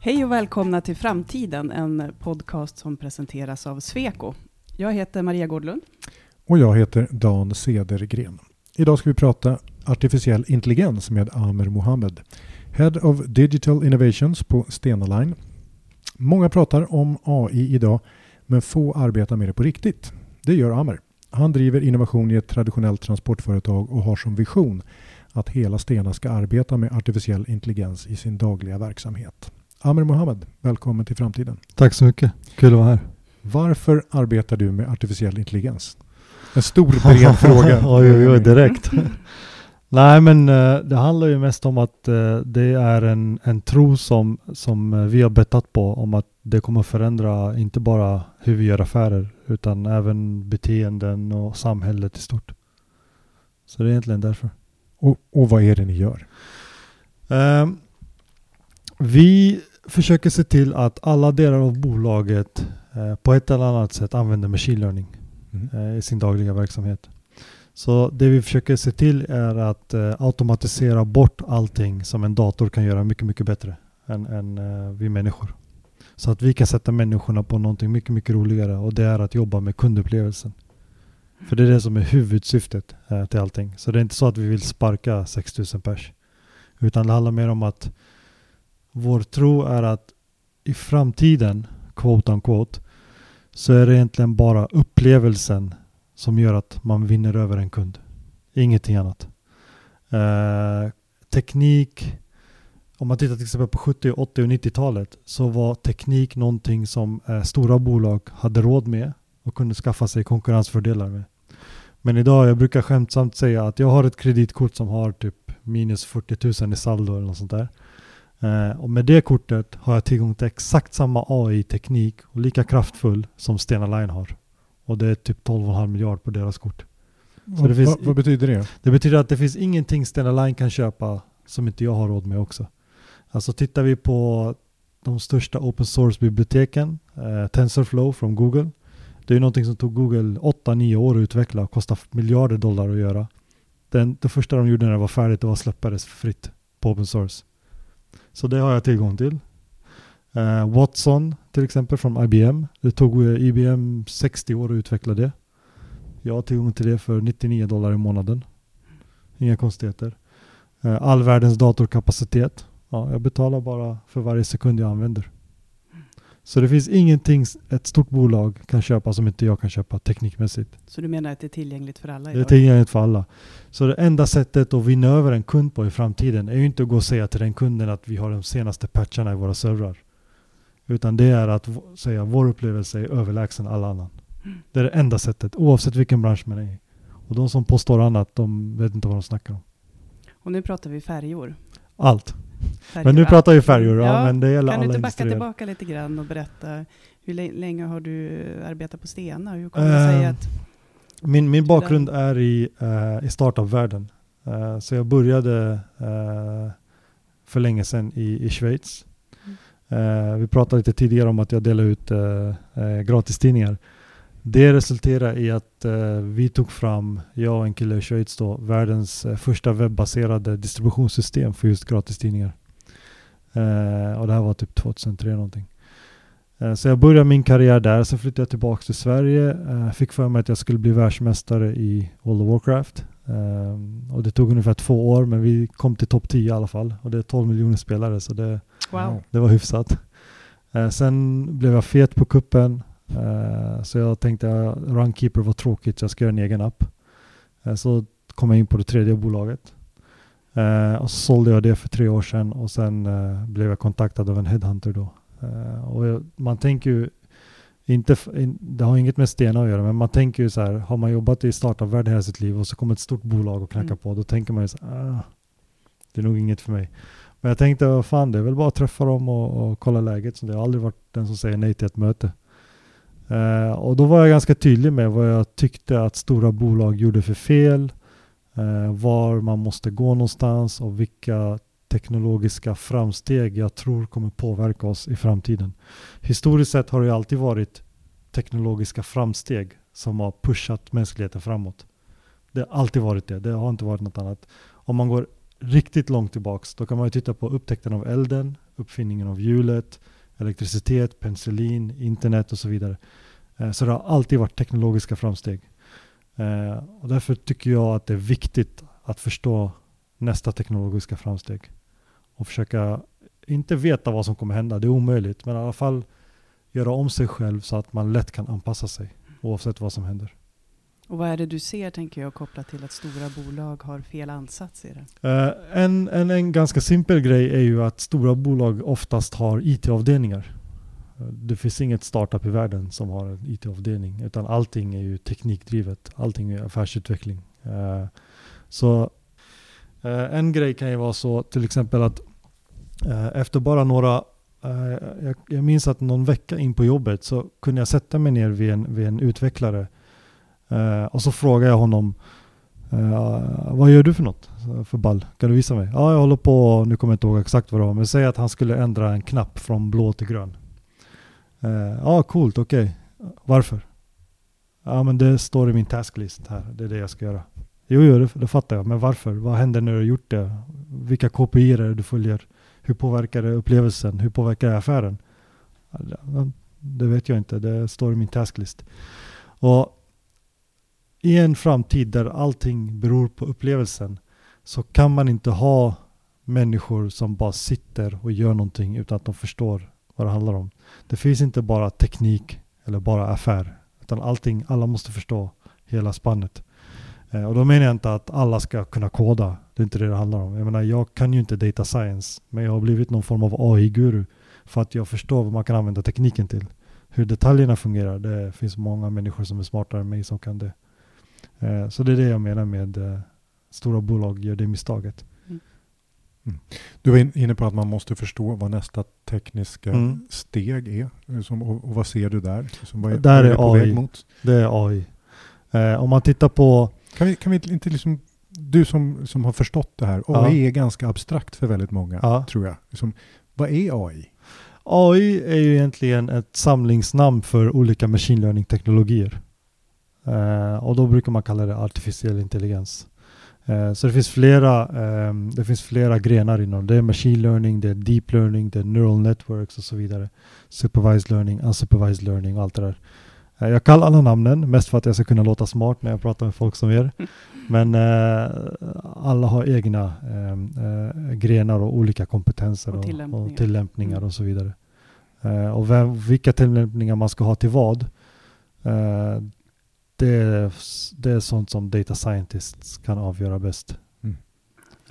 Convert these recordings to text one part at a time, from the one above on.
Hej och välkomna till Framtiden, en podcast som presenteras av Sweco. Jag heter Maria Gårdlund. Och jag heter Dan Cedergren. Idag ska vi prata artificiell intelligens med Amer Mohammed, Head of Digital Innovations på Stena Line. Många pratar om AI idag, men få arbetar med det på riktigt. Det gör Amer. Han driver innovation i ett traditionellt transportföretag och har som vision att hela Stena ska arbeta med artificiell intelligens i sin dagliga verksamhet. Amer Mohammed, välkommen till framtiden. Tack så mycket. Kul att vara här. Varför arbetar du med artificiell intelligens? En stor bred fråga. oj, oj, oj, direkt. Nej, men uh, det handlar ju mest om att uh, det är en, en tro som, som uh, vi har bettat på om att det kommer förändra inte bara hur vi gör affärer utan även beteenden och samhället i stort. Så det är egentligen därför. Och, och vad är det ni gör? Ehm, vi försöker se till att alla delar av bolaget på ett eller annat sätt använder machine learning mm. i sin dagliga verksamhet. Så det vi försöker se till är att eh, automatisera bort allting som en dator kan göra mycket, mycket bättre än, än eh, vi människor. Så att vi kan sätta människorna på någonting mycket, mycket roligare och det är att jobba med kundupplevelsen. För det är det som är huvudsyftet eh, till allting. Så det är inte så att vi vill sparka 6000 pers. Utan det handlar mer om att vår tro är att i framtiden, quote unquote, så är det egentligen bara upplevelsen som gör att man vinner över en kund. Ingenting annat. Eh, teknik, om man tittar till exempel på 70, 80 och 90-talet så var teknik någonting som eh, stora bolag hade råd med och kunde skaffa sig konkurrensfördelar med. Men idag, jag brukar skämtsamt säga att jag har ett kreditkort som har typ minus 40 000 i saldo eller något sånt där. Eh, och med det kortet har jag tillgång till exakt samma AI-teknik och lika kraftfull som Stena Line har. Och det är typ 12,5 miljard på deras kort. Det finns, vad, vad betyder det? Det betyder att det finns ingenting Stena Line kan köpa som inte jag har råd med också. Alltså tittar vi på de största open source-biblioteken, eh, TensorFlow från Google. Det är någonting som tog Google 8-9 år att utveckla och kostar miljarder dollar att göra. Den, det första de gjorde när det var färdigt var att släppa det fritt på open source. Så det har jag tillgång till. Uh, Watson till exempel från IBM. Det tog uh, IBM 60 år att utveckla det. Jag har tillgång till det för 99 dollar i månaden. Inga konstigheter. Uh, all världens datorkapacitet. Ja, jag betalar bara för varje sekund jag använder. Så det finns ingenting ett stort bolag kan köpa som inte jag kan köpa teknikmässigt. Så du menar att det är tillgängligt för alla? Idag? Det är tillgängligt för alla. Så det enda sättet att vinna över en kund på i framtiden är ju inte att gå och säga till den kunden att vi har de senaste patcharna i våra servrar. Utan det är att säga vår upplevelse är överlägsen alla annan. Mm. Det är det enda sättet, oavsett vilken bransch man är i. Och de som påstår annat, de vet inte vad de snackar om. Och nu pratar vi färjor. Allt. Färjor, men nu pratar vi färjor, ja, ja, men det gäller Kan du inte backa tillbaka lite grann och berätta, hur länge har du arbetat på Stena? Hur kommer det sig uh, att... Min, min bakgrund är i, uh, i startup-världen. Uh, så jag började för länge sedan i, i Schweiz. Uh, vi pratade lite tidigare om att jag delar ut uh, uh, gratistidningar. Det resulterade i att vi tog fram, jag och en kille i Schweiz då, världens första webbaserade distributionssystem för just gratistidningar. och det här var typ 2003 någonting. så jag började min karriär där, sen flyttade jag tillbaka till Sverige. fick för mig att jag skulle bli världsmästare i World of Warcraft. och det tog ungefär två år, men vi kom till topp 10 i alla fall. Och det är 12 miljoner spelare, så det Wow. Det var hyfsat. Eh, sen blev jag fet på kuppen. Eh, så jag tänkte att Runkeeper var tråkigt så jag ska göra en egen app. Eh, så kom jag in på det tredje bolaget. Eh, och så sålde jag det för tre år sedan och sen blev jag kontaktad av en headhunter då. Och jag, man tänker ju inte, det har inget med Stena att göra, men man tänker ju så här, har man jobbat i startup-världen hela sitt liv och så kommer ett stort bolag och knackar mm. på, då tänker man ju så här, ah, det är nog inget för mig. Men jag tänkte, vad fan det är väl bara att träffa dem och, och kolla läget. Så det har aldrig varit den som säger nej till ett möte. Uh, och då var jag ganska tydlig med vad jag tyckte att stora bolag gjorde för fel. Uh, var man måste gå någonstans och vilka teknologiska framsteg jag tror kommer påverka oss i framtiden. Historiskt sett har det alltid varit teknologiska framsteg som har pushat mänskligheten framåt. Det har alltid varit det. Det har inte varit något annat. Om man går riktigt långt tillbaks, då kan man ju titta på upptäckten av elden, uppfinningen av hjulet, elektricitet, penicillin, internet och så vidare. Eh, så det har alltid varit teknologiska framsteg. Eh, och därför tycker jag att det är viktigt att förstå nästa teknologiska framsteg. Och försöka, inte veta vad som kommer hända, det är omöjligt, men i alla fall göra om sig själv så att man lätt kan anpassa sig oavsett vad som händer. Och vad är det du ser, tänker jag, kopplat till att stora bolag har fel ansats i det? Uh, en, en, en ganska simpel grej är ju att stora bolag oftast har IT-avdelningar. Eh, det finns inget startup i världen som har en IT-avdelning, utan allting är ju teknikdrivet. Allting är affärsutveckling. Uh, så uh, en grej kan ju vara så, till exempel att efter bara några jag, jag minns att någon vecka in på jobbet så kunde jag sätta mig ner vid en, vid en utvecklare Uh, och så frågar jag honom uh, Vad gör du för något? För ball? Kan du visa mig? Ja, jag håller på, nu kommer jag inte ihåg exakt vad det var, men säg att han skulle ändra en knapp från blå till grön. Eh, ja, coolt, okej. Okay. Varför? Ja, men det står i min tasklist här. Det är det jag ska göra. Jo, jo det, det fattar jag. Men varför? Vad händer när du har gjort det? Vilka KPI är det du följer? Hur påverkar det upplevelsen? Hur påverkar det affären? Det vet jag inte. Det står i min tasklist. Och i en framtid där allting beror på upplevelsen så kan man inte ha människor som bara sitter och gör någonting utan att de förstår vad det handlar om. Det finns inte bara teknik eller bara affär utan allting, alla måste förstå hela spannet. Eh, och då menar jag inte att alla ska kunna koda. Det är inte det det handlar om. Jag menar, jag kan ju inte data science men jag har blivit någon form av AI-guru för att jag förstår vad man kan använda tekniken till. Hur detaljerna fungerar, det finns många människor som är smartare än mig som kan det. Eh, så det är det jag menar med eh, stora bolag gör det misstaget. Mm. mm. Du var inne på att man måste förstå vad nästa tekniska mm. steg är. och, vad ser du där? vad är, där är, är AI. Mot? Det är AI. Eh, om man tittar på... Kan vi, kan vi inte liksom, du som, som har förstått det här, AI ja. är ganska abstrakt för väldigt många, ja. tror jag. Liksom, vad är AI? AI är ju egentligen ett samlingsnamn för olika machine learning-teknologier. Uh, och då brukar man kalla det artificiell intelligens. Uh, så det finns, flera, um, det finns flera grenar inom det. är machine learning, det är deep learning, det är neural networks och så vidare. Supervised learning, unsupervised learning och allt det där. Jag kallar alla namnen mest för att jag ska kunna låta smart när jag pratar med folk som er. Men alla har egna grenar och olika kompetenser och, och tillämpningar och, tillämpningar mm. och så vidare. och vem, vilka tillämpningar man ska ha till vad det är, det är sånt som data scientists kan avgöra bäst. Mm.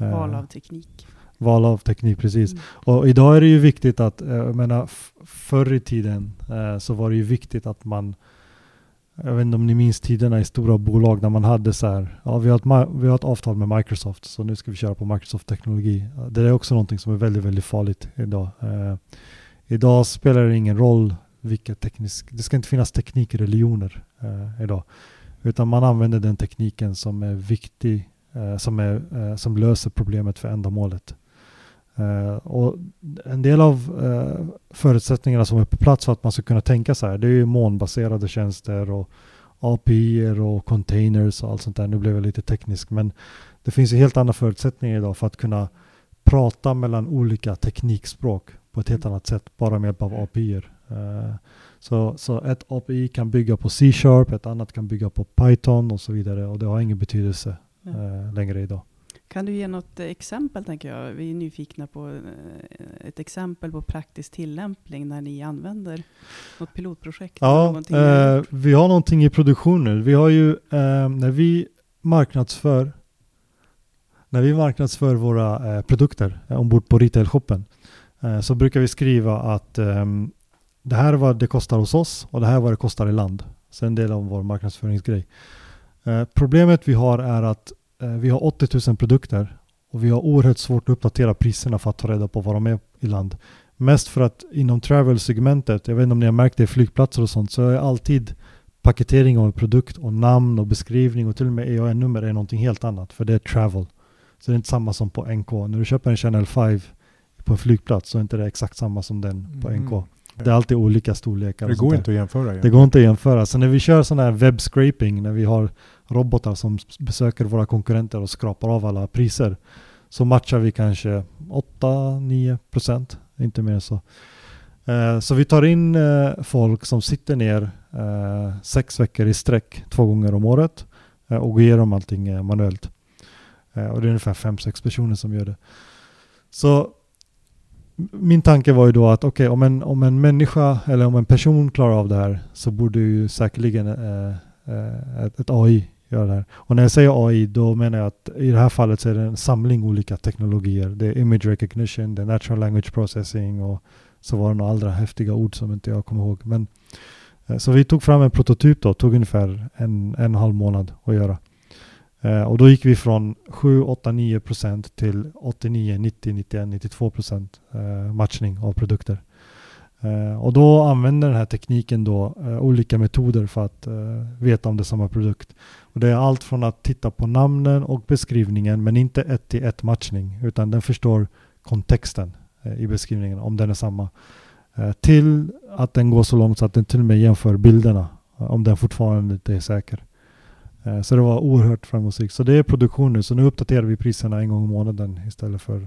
Uh, val av teknik. Val av teknik, precis. Mm. Och idag är det ju viktigt att, eh, jag menar, förr i tiden uh, så var det ju viktigt att man jag vet inte om ni minns tiderna i stora bolag när man hade så här, ja vi har, ett, vi har ett avtal med Microsoft så nu ska vi köra på Microsoft-teknologi. Det är också någonting som är väldigt, väldigt farligt idag. Idag spelar det ingen roll vilka teknisk, det ska inte finnas teknikreligioner eh, idag. Utan man använder den tekniken som är viktig, eh, som, är, eh, som löser problemet för ändamålet. Uh, och en del av uh, förutsättningarna som är på plats för att man ska kunna tänka så här, det är ju molnbaserade tjänster och API och containers och allt sånt där. Nu blev jag lite teknisk, men det finns ju helt andra förutsättningar idag för att kunna prata mellan olika teknikspråk på ett helt annat sätt, bara med hjälp av API. Uh, så, så ett API kan bygga på C-sharp, ett annat kan bygga på Python och så vidare och det har ingen betydelse ja. uh, längre idag. Kan du ge något exempel, tänker jag? Vi är nyfikna på uh, ett exempel på praktisk tillämpning när ni använder något pilotprojekt? Ja, vi har någonting i produktion nu. Vi har ju, när vi marknadsför när vi marknadsför våra produkter ombord på retail-shoppen så brukar vi skriva att um, det här är vad det kostar hos oss och det här är vad det kostar i land. Så en del av vår marknadsföringsgrej. Eh, problemet vi har är att eh, vi har 80 000 produkter och vi har oerhört svårt att uppdatera priserna för att ta reda på vad de är i land. Mest för att inom travel-segmentet, jag vet inte om ni har märkt det i flygplatser och sånt, så är alltid paketering av en produkt och namn och beskrivning och till och med EAN-nummer är någonting helt annat för det är travel. Så det är inte samma som på NK. När du köper en Channel 5 på en flygplats så är inte det exakt samma som den på NK. Mm. mm. Det är alltid olika storlekar. Det går inte att jämföra. Det går inte att jämföra. Så när vi kör sån här web scraping, när vi har robotar som besöker våra konkurrenter och skrapar av alla priser, så matchar vi kanske 8-9 procent, inte mer än så. Eh, så vi tar in eh, folk som sitter ner eh, sex veckor i sträck två gånger om året och går igenom allting manuellt. Och det är ungefär fem sex personer som gör det. Så min tanke var ju då att okej, okay, om, en, om en människa eller om en person klarar av det här så borde ju säkerligen eh, eh, ett, ett, AI göra det här. Och när jag säger AI då menar jag att i det här fallet så är det en samling olika teknologier. Det är image recognition, det är natural language processing och så var det några andra häftiga ord som inte jag kommer ihåg. Men, eh, så vi tog fram en prototyp då, tog ungefär en, en en halv månad att göra. Eh, och då gick vi från 7, 8, 9 procent till 89, 90, 91, 92 procent eh, matchning av produkter. Eh, och då använder den här tekniken då eh, olika metoder för att eh, veta om det är samma produkt. Och det är allt från att titta på namnen och beskrivningen men inte ett till ett matchning utan den förstår kontexten eh, i beskrivningen om den är samma. Eh, till att den går så långt så att den till och med jämför bilderna eh, om den fortfarande inte är säker. Eh, så det var oerhört framgångsrikt. Så det är produktion nu. Så nu uppdaterar vi priserna en gång i månaden istället för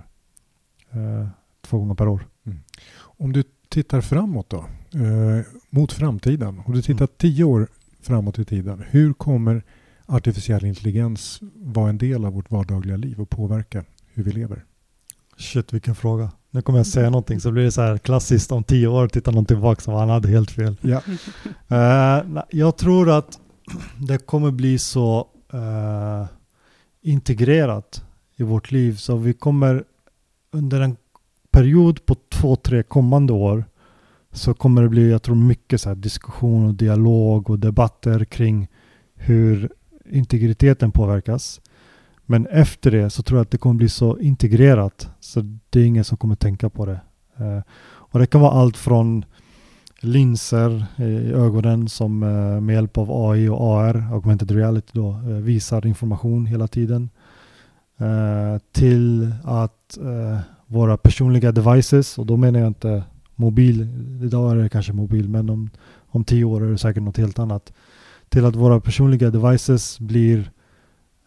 eh, två gånger per år. Mm. Om du tittar framåt då, eh, mot framtiden. Om du tittar mm. tio år framåt i tiden. Hur kommer artificiell intelligens vara en del av vårt vardagliga liv och påverka hur vi lever? Shit, vilken fråga. Nu kommer jag säga mm. någonting så blir det så här klassiskt om tio år tittar någon tillbaka som han hade helt fel. Ja. uh, jag tror att det kommer bli så eh, integrerat i vårt liv så vi kommer under en period på två, tre kommande år så kommer det bli, jag tror mycket så här diskussion och dialog och debatter kring hur integriteten påverkas. Men efter det så tror jag att det kommer bli så integrerat så det är ingen som kommer tänka på det. Eh, och det kan vara allt från linser i ögonen som eh, med hjälp av AI och AR, augmented reality då, eh, visar information hela tiden. Eh, till att våra personliga devices, och då menar jag inte mobil, idag är det kanske mobil, men om, om tio år är det säkert något helt annat. Till att våra personliga devices blir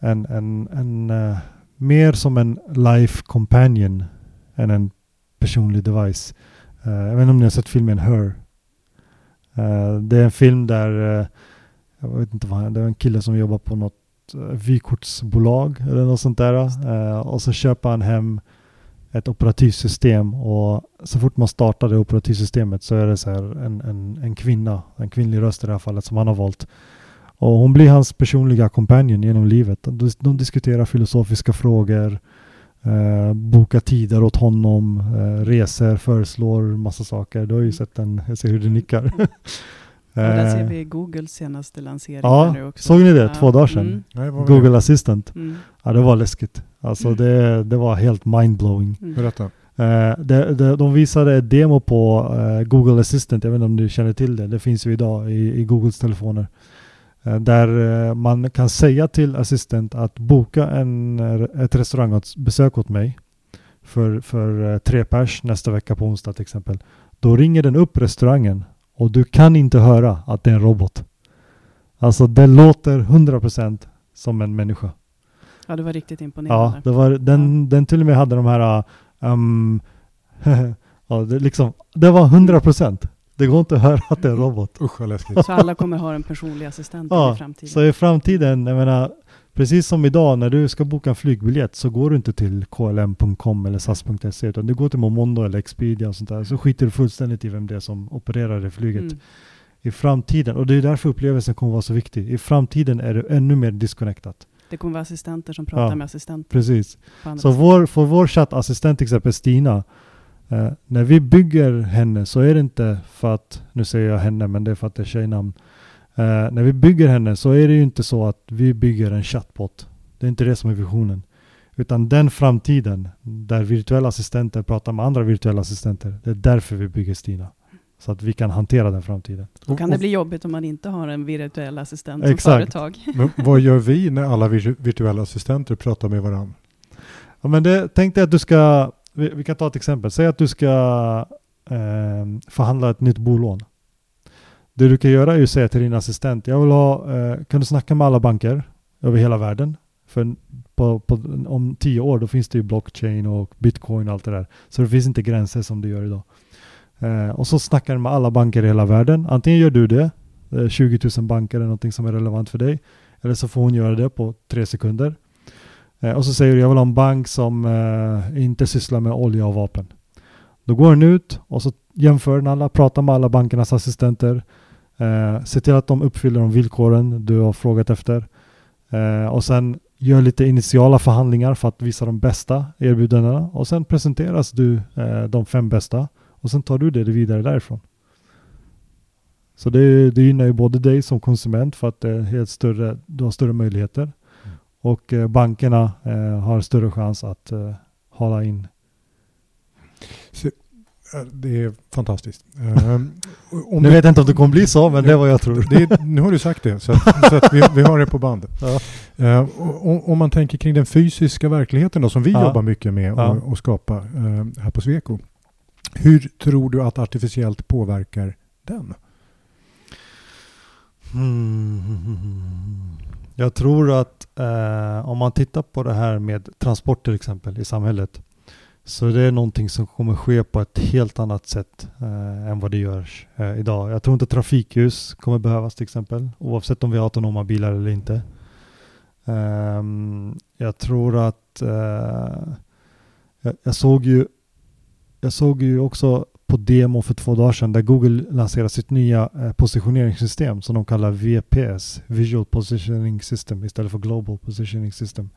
en, en, en uh, mer som en life companion än en personlig device. Uh, jag vet inte om ni har sett filmen Her Uh, det är en film där, uh, jag vet inte vad det är en kille som jobbar på något uh, vykortsbolag eller något sånt där. och så köper han hem ett operativsystem och så fort man startar det operativsystemet så är det så här en, en, en kvinna, en kvinnlig röst i det här fallet som han har valt. Och hon blir hans personliga companion genom livet. De, de diskuterar filosofiska frågor, Eh, boka tider åt honom, eh, reser, föreslår massa saker. Du har ju sett den, jag ser hur du nickar. Och där ser vi Googles senaste lansering ja, nu också. Såg ni det? Två dagar sedan. Mm. Google Assistant. Mm. Ja, det var läskigt. Alltså mm. det, det var helt mindblowing. Mm. Berätta. Uh, det, det, de visade ett demo på uh, Google Assistant, jag vet inte om du känner till det. Det finns ju idag i, i Googles telefoner. Eh, där eh, man kan säga till assistent att boka en, eh, ett restaurangbesök åt mig för, för tre pers nästa vecka på onsdag till exempel. Då ringer den upp restaurangen och du kan inte höra att det är en robot. Alltså den låter 100% som en människa. Ja, det var riktigt imponerande. Ja, det, var, den, ja. den till och med hade de här um, ja, det, liksom, det var 100%. Det går inte att höra att det är en robot. Usch vad läskigt. Så alla kommer ha en personlig assistent ja, i framtiden? så i framtiden, jag menar, precis som idag när du ska boka en flygbiljett så går du inte till klm.com eller sas.se utan du går till Momondo eller Expedia och sånt där. Så skiter du fullständigt i vem det är som opererar det flyget. Mm. I framtiden, och det är därför upplevelsen kommer vara så viktig, i framtiden är det ännu mer disconnectat. Det kommer vara assistenter som pratar ja, med assistenter. Precis. Så vår, för vår chattassistent till exempel Stina, Uh, när vi bygger henne så är det inte för att, nu säger jag henne men det är för att det är tjejnamn. Uh, när vi bygger henne så är det ju inte så att vi bygger en chatbot. Det är inte det som är visionen. Utan den framtiden där virtuella assistenter pratar med andra virtuella assistenter. Det är därför vi bygger Stina. Så att vi kan hantera den framtiden. Då kan det bli jobbigt om man inte har en virtuell assistent Exakt. som företag. Men vad gör vi när alla virtuella assistenter pratar med varandra? Ja, men det, tänk dig att du ska vi, vi, kan ta ett exempel. Säg att du ska eh, förhandla ett nytt bolån. Det du kan göra är att säga till din assistent, jag vill ha, eh, kan du snacka med alla banker över hela världen För på, på, om tio år då finns det ju blockchain och bitcoin och allt det där. Så det finns inte gränser som det gör idag. Eh, och så snackar du med alla banker i hela världen. Antingen gör du det, eh, 20 000 banker är någonting som är relevant för dig. Eller så får hon göra det på tre sekunder. Eh, och så säger du jag vill ha en bank som eh, inte sysslar med olja och vapen. Då går den ut och så jämför den alla, pratar med alla bankernas assistenter. Eh, se till att de uppfyller de villkoren du har frågat efter. Eh, och sen gör lite initiala förhandlingar för att visa de bästa erbjudandena. Och sen presenteras du eh, de fem bästa. Och sen tar du det vidare därifrån. Så det, det gynnar ju både dig som konsument för att det är helt större, du har större möjligheter. Och eh, bankerna eh, har större chans att eh, hålla in det är fantastiskt. Um, nu vet jag inte om det kommer bli så, men det är vad jag tror. Det, nu har du sagt det, så, att, så att vi, vi, har det på bandet. Ja. Uh, om man tänker kring den fysiska verkligheten då, som vi ja. jobbar mycket med ja. och, och skapa uh, här på Sweco. Hur tror du att artificiellt påverkar den? Mm. Jag tror att eh, om man tittar på det här med transport till exempel i samhället så det är någonting som kommer ske på ett helt annat sätt eh, än vad det görs eh, idag. Jag tror inte trafikljus kommer behövas till exempel, oavsett om vi har autonoma bilar eller inte. Ehm, jag tror att eh, jag, jag, såg ju jag såg ju också på demo för två dagar sedan där Google lanserar sitt nya eh, positioneringssystem som de kallar VPS, Visual Positioning System istället för Global Positioning System.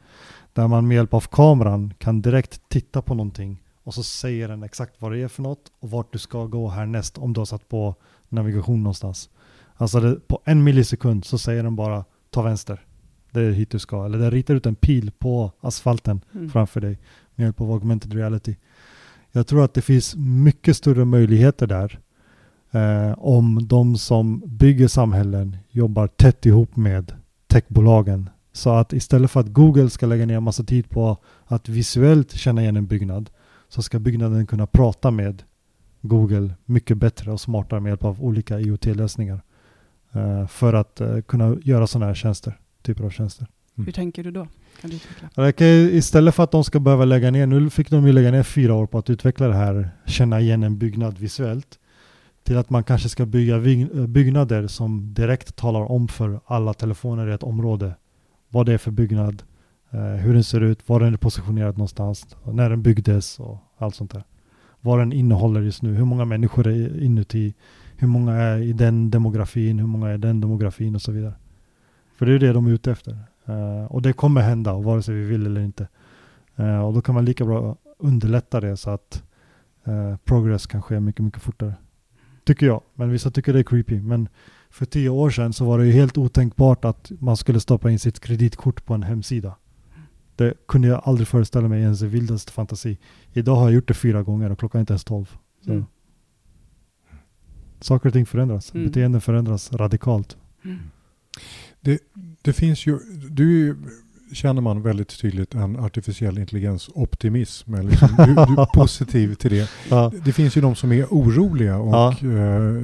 Där man med hjälp av kameran kan direkt titta på någonting och så säger den exakt vad det är för något och vart du ska gå härnäst om du har satt på navigation någonstans. Alltså det, på en millisekund så säger den bara ta vänster. Det är hit du ska. Eller den ritar ut en pil på asfalten mm. framför dig med hjälp av augmented reality. Jag tror att det finns mycket större möjligheter där eh, om de som bygger samhällen jobbar tätt ihop med techbolagen så att istället för att Google ska lägga ner massa tid på att visuellt känna igen en byggnad så ska byggnaden kunna prata med Google mycket bättre och smartare med hjälp av olika IoT-lösningar. Eh, för att eh, kunna göra sådana här tjänster, typer av tjänster. Mm. Hur tänker du då? Kan du utveckla? istället för att de ska behöva lägga ner, nu fick de ju lägga ner fyra år på att utveckla det här, känna igen en byggnad visuellt, till att man kanske ska bygga eh, byggnader som direkt talar om för alla telefoner i ett område vad det är för byggnad, eh, hur den ser ut, var den är positionerad någonstans, när den byggdes och allt sånt där. Vad den innehåller just nu, hur många människor är inuti, hur många är i den demografin, hur många är i den demografin och så vidare. För det är det de är ute efter. Uh, och det kommer hända, vare sig vi vill eller inte. Uh, och då kan man lika bra underlätta det så att uh, progress kan ske mycket, mycket fortare. Tycker jag. Men vissa tycker det är creepy. Men för tio år sedan så var det ju helt otänkbart att man skulle stoppa in sitt kreditkort på en hemsida. Det kunde jag aldrig föreställa mig ens i vildaste fantasi. Idag har jag gjort det fyra gånger och klockan är inte ens tolv. Mm. Saker och ting förändras. Mm. Beteenden förändras radikalt. Mm. Det, det finns ju, du känner man väldigt tydligt en artificiell intelligens optimism. Eller liksom, du, du, är positiv till det. Ja. Det finns ju de som är oroliga och ja. uh,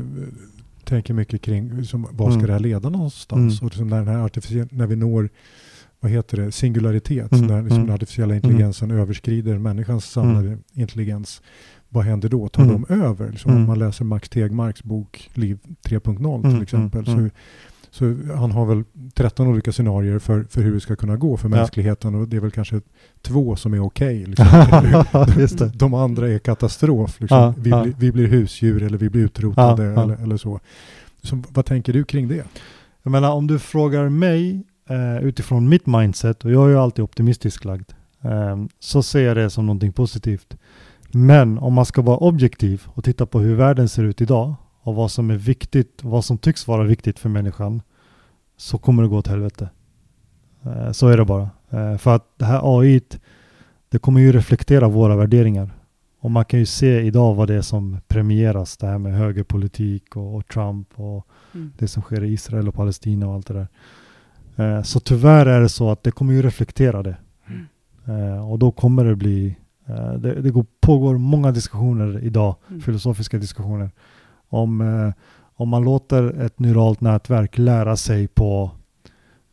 tänker mycket kring liksom, var ska mm. det här leda någonstans? Mm. Och liksom när, den här när vi når vad heter det, singularitet, mm. när liksom, mm. den artificiella intelligensen överskrider människans samlade mm. intelligens. Vad händer då? Tar de över? Liksom, Om man läser Max Tegmarks bok Liv 3.0 till exempel så så han har väl 13 olika scenarier för, för hur det ska kunna gå för ja. mänskligheten och det är väl kanske två som är okej. Okay, liksom. De andra är katastrof. Liksom. Ja, vi, ja. Blir, vi blir husdjur eller vi blir utrotade eller, eller så. så. Vad tänker du kring det? Jag menar om du frågar mig eh, utifrån mitt mindset och jag är ju alltid optimistisk lagd eh, så ser jag det som någonting positivt. Men om man ska vara objektiv och titta på hur världen ser ut idag och vad som är viktigt, vad som tycks vara viktigt för människan, så kommer det gå åt helvete. Eh, så är det bara. Eh, för att det här AI, det kommer ju reflektera våra värderingar. Och man kan ju se idag vad det är som premieras, det här med högerpolitik och, och Trump och mm. det som sker i Israel och Palestina och allt det där. Eh, så tyvärr är det så att det kommer ju reflektera det. Mm. Och då kommer det bli, det, det pågår många diskussioner idag, mm. filosofiska diskussioner, om, eh, om man låter ett neuralt nätverk lära sig på,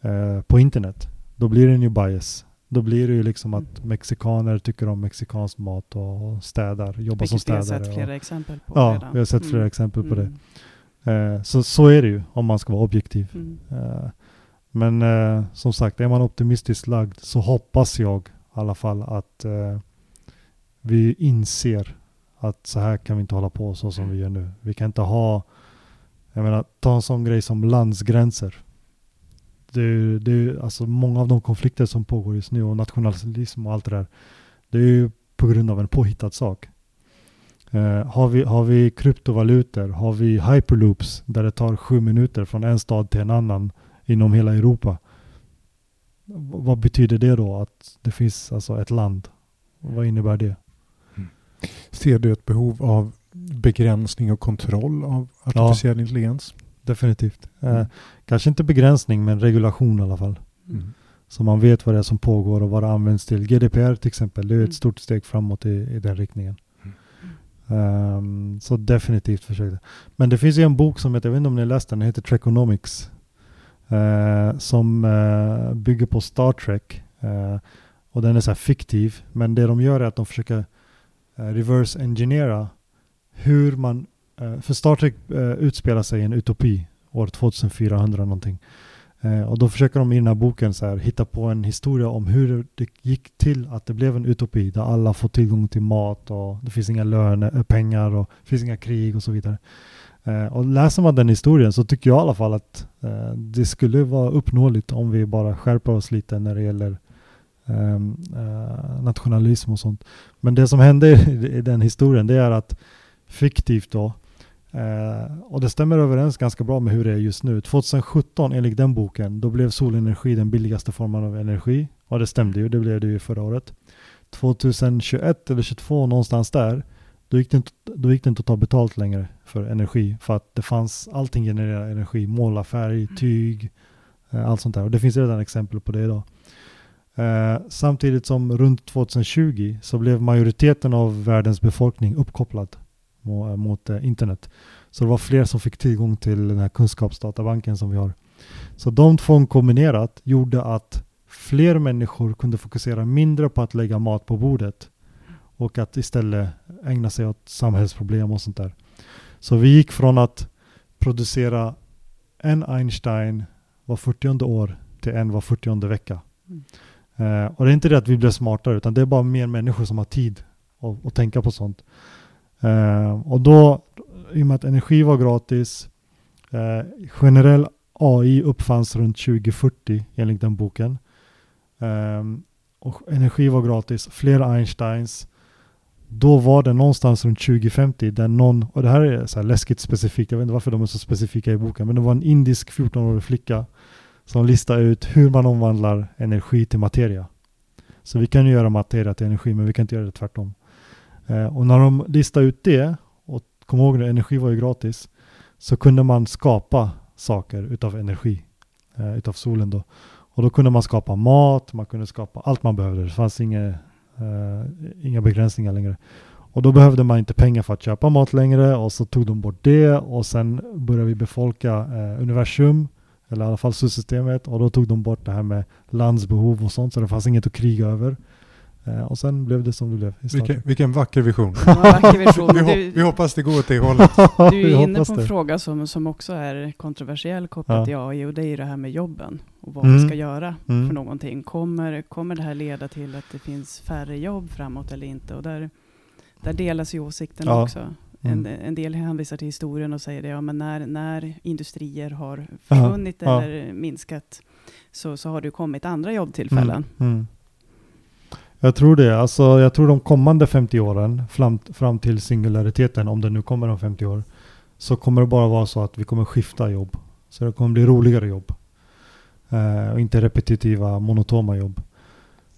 eh, på internet. då blir det en ju bias. Då blir det ju liksom att Mm. mexikaner tycker om mexikansk mat och städar, jobbar som Vilket vi har städare. sett och- flera exempel på Ja, redan. vi har sett flera Mm. exempel på det. Mm. Eh, så, så är det ju om man ska vara objektiv. Mm. Eh, men eh, som sagt, är man optimistiskt lagd så hoppas jag i alla fall att eh, vi inser att så här kan vi inte hålla på så som vi gör nu. Vi kan inte ha, jag menar, ta en sån grej som landsgränser. Det är, det är, alltså många av de konflikter som pågår just nu och nationalism och allt det där. Det är ju på grund av en påhittad sak. Eh, har, vi, har vi kryptovalutor, har vi hyperloops där det tar sju minuter från en stad till en annan inom hela Europa. V- vad betyder det då att det finns alltså ett land? Vad innebär det? Ser du ett behov av begränsning och kontroll av artificiell intelligens? Definitivt. Eh, Mm. kanske inte begränsning men regulation i alla fall. Mm. Så man vet vad det är som pågår och vad det används till. GDPR till exempel, det är Mm. ett stort steg framåt i, i den riktningen. Mm. Ehm, så definitivt försökte. Men det finns ju en bok som heter, jag vet inte om ni har läst den, den heter Trekonomics. eh, som eh, bygger på Star Trek. Eh, och den är så här fiktiv. Men det de gör är att de försöker eh, Eh, reverse engineera hur man, eh, för Star Trek eh, utspelar sig i en utopi år 2400 någonting. Och då försöker de i den här boken så här, hitta på en historia om hur det gick till att det blev en utopi där alla får tillgång till mat och det finns inga löner, pengar och det finns inga krig och så vidare. Och läser man den historien så tycker jag i alla fall att det skulle vara uppnåeligt om vi bara skärper oss lite när det gäller Ehm, eh, nationalism och sånt. Men det som hände i, den historien det är att fiktivt då eh, och det stämmer överens ganska bra med hur det är just nu. 2017 enligt den boken, då blev solenergi den billigaste formen av energi. Och det stämde ju, det blev det ju förra året. 2021 eller 2022 någonstans där, då gick, det inte, då gick det inte att ta betalt längre för energi. För att det fanns, allting genererar energi. Målarfärg, tyg, eh, allt sånt där. Och det finns redan exempel på det idag. Eh, samtidigt som runt 2020 så blev majoriteten av världens befolkning uppkopplad mot, eh, mot eh, internet. Så det var fler som fick tillgång till den här kunskapsdatabanken som vi har. Så de två kombinerat gjorde att fler människor kunde fokusera mindre på att lägga mat på bordet och att istället ägna sig åt samhällsproblem och sånt där. Så vi gick från att producera en Einstein var 40 år till en var 40 vecka. Mm. Eh, och det är inte det att vi blev smartare utan det är bara mer människor som har tid att, att tänka på sånt. Eh, och då, i och med att energi var gratis, eh, generell AI uppfanns runt 2040 enligt den boken. Eh, och energi var gratis, fler Einsteins. Då var det någonstans runt 2050 där någon, och det här är så här läskigt specifikt, jag vet inte varför de är så specifika i boken, men det var en indisk 14-årig flicka som listar ut hur man omvandlar energi till materia. Så vi kan ju göra materia till energi, men vi kan inte göra det tvärtom. Eh, och när de listade ut det, och kom ihåg nu, energi var ju gratis, så kunde man skapa saker utav energi, eh, utav solen då. Och då kunde man skapa mat, man kunde skapa allt man behövde. Det fanns inga, eh, inga begränsningar längre. Och då behövde man inte pengar för att köpa mat längre och så tog de bort det och sen började vi befolka eh, universum, eller i alla fall solsystemet och då tog de bort det här med landsbehov och sånt så det fanns inget att kriga över. Eh, och sen blev det som det blev Vilken, vilken vacker vision. Ja, vacker vision. Vi, hop, vi hoppas det går åt det hållet. Du är inne på en det. fråga som, som också är kontroversiell kopplat Ja. till AI och det är ju det här med jobben och vad Mm. vi ska göra Mm. för någonting. Kommer, kommer det här leda till att det finns färre jobb framåt eller inte? Och där, där delas ju åsikten Ja. också. En, Mm. en del hänvisar till historien och säger det, ja men när, när industrier har försvunnit ja. eller minskat så, så har det kommit andra jobbtillfällen. Mm. Mm. Jag tror det. Alltså, jag tror de kommande 50 åren, fram, fram till singulariteten, om det nu kommer om 50 år, så kommer det bara vara så att vi kommer skifta jobb. Så det kommer bli roligare jobb. Eh, och inte repetitiva, monotoma jobb.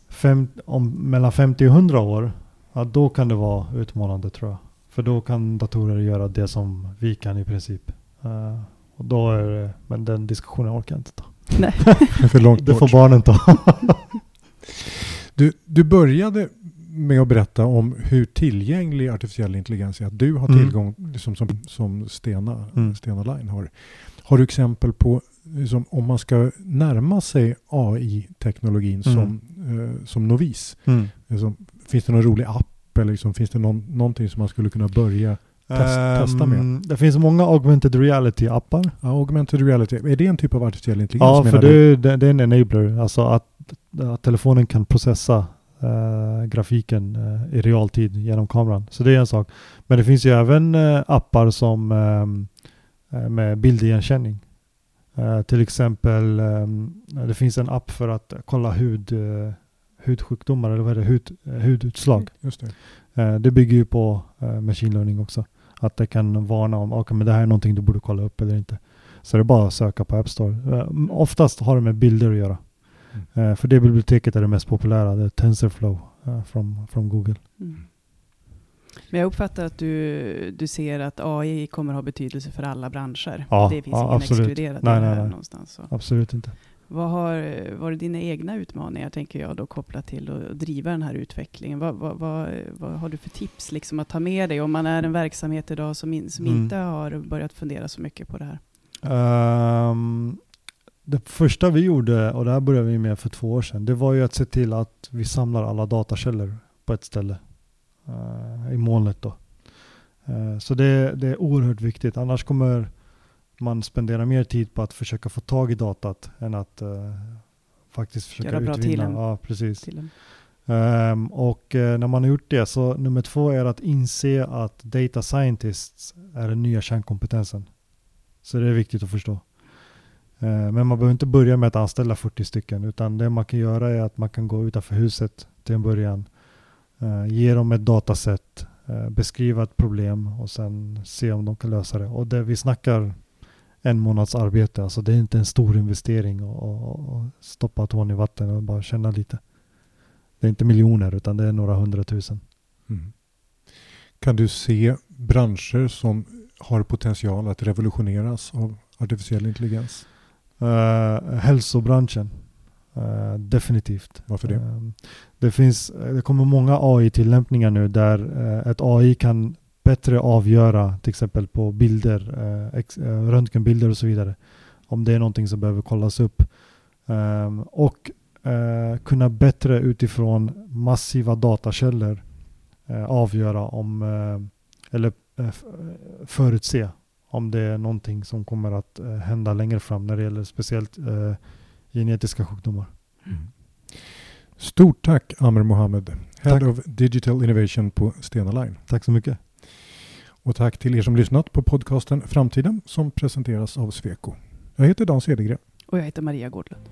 Fem, om, mellan 50 och 100 år, ja, då kan det vara utmanande tror jag. För då kan datorer göra det som vi kan i princip. Eh, och då är det, men den diskussionen orkar jag inte ta. Det är för långt Det får barnen ta. Du, du började med att berätta om hur tillgänglig artificiell intelligens är. Att du har Mm. tillgång som, som, som Stena, Mm. Stena Line har. Har du exempel på liksom, om man ska närma sig AI-teknologin Mm. som, eh, som novis, Mm. liksom, finns det någon rolig app eller liksom, finns det någon, någonting som man skulle kunna börja Test- testa med. Ehm, Det finns många augmented reality-appar. Ja, augmented reality, är det en typ av artificiell intelligens? Ja, för det, det, det är en enabler. Alltså att, att telefonen kan processa eh, grafiken eh, i realtid genom kameran. Så det är en sak. Men det finns ju även eh, appar som eh, med bildigenkänning. Till exempel, ehm, det finns en app för att kolla hud, hudsjukdomar, eller vad är det, hud, eh, hudutslag. Just det. Eh, det bygger ju på eh, machine learning också. Att det kan varna om okay, men det här är någonting du borde kolla upp eller inte. Så det är bara att söka på App Store. Oftast har det med bilder att göra. Mm. För det biblioteket är det mest populära, det är TensorFlow från, från Google. Mm. Men jag uppfattar att du, du ser att AI kommer ha betydelse för alla branscher. Ja, det finns ja, ingen absolut. exkluderat Nej, nej, nej. någonstans. Så. Absolut inte. Vad har varit dina egna utmaningar, tänker jag, då kopplat till att driva den här utvecklingen? Vad, vad, vad, vad har du för tips liksom, att ta med dig om man är en verksamhet idag som, in, som Mm. inte har börjat fundera så mycket på det här? Ehm, det första vi gjorde, och det här började vi med för två år sedan, det var ju att se till att vi samlar alla datakällor på ett ställe. eh, I molnet då. Eh, så det, det är oerhört viktigt, annars kommer man spendera mer tid på att försöka få tag i datat än att eh, faktiskt försöka Göra bra utvinna. Ja, precis. Till en, Ehm, och eh, när man har gjort det så nummer två är att inse att data scientists är den nya kärnkompetensen. Så det är viktigt att förstå. Eh, men man behöver inte börja med att anställa 40 stycken utan det man kan göra är att man kan gå utanför huset till en början. eh, ge dem ett dataset, eh, beskriva ett problem och sen se om de kan lösa det. Och det vi snackar en månads arbete, alltså det är inte en stor investering och stoppa tån i vatten och bara känna lite. Det är inte miljoner utan det är några hundratusen. Mm. Kan du se branscher som har potential att revolutioneras av artificiell intelligens? Uh, hälsobranschen. Eh, definitivt. Varför det? Eh, det, finns, det kommer många AI-tillämpningar nu där ett AI kan bättre avgöra till exempel på bilder, eh, eh, röntgenbilder och så vidare. Om det är någonting som behöver kollas upp. Ehm, och eh, kunna bättre utifrån massiva datakällor avgöra om, eller förutse om det är någonting som kommer att hända längre fram när det gäller speciellt genetiska sjukdomar. Mm. Stort tack Amer Mohammed, Head Tack. of Digital Innovation på Stena Line. Tack så mycket. Och tack till er som lyssnat på podcasten Framtiden som presenteras av Sweco. Jag heter Dan Cedergren. och jag heter Maria Gårdlund.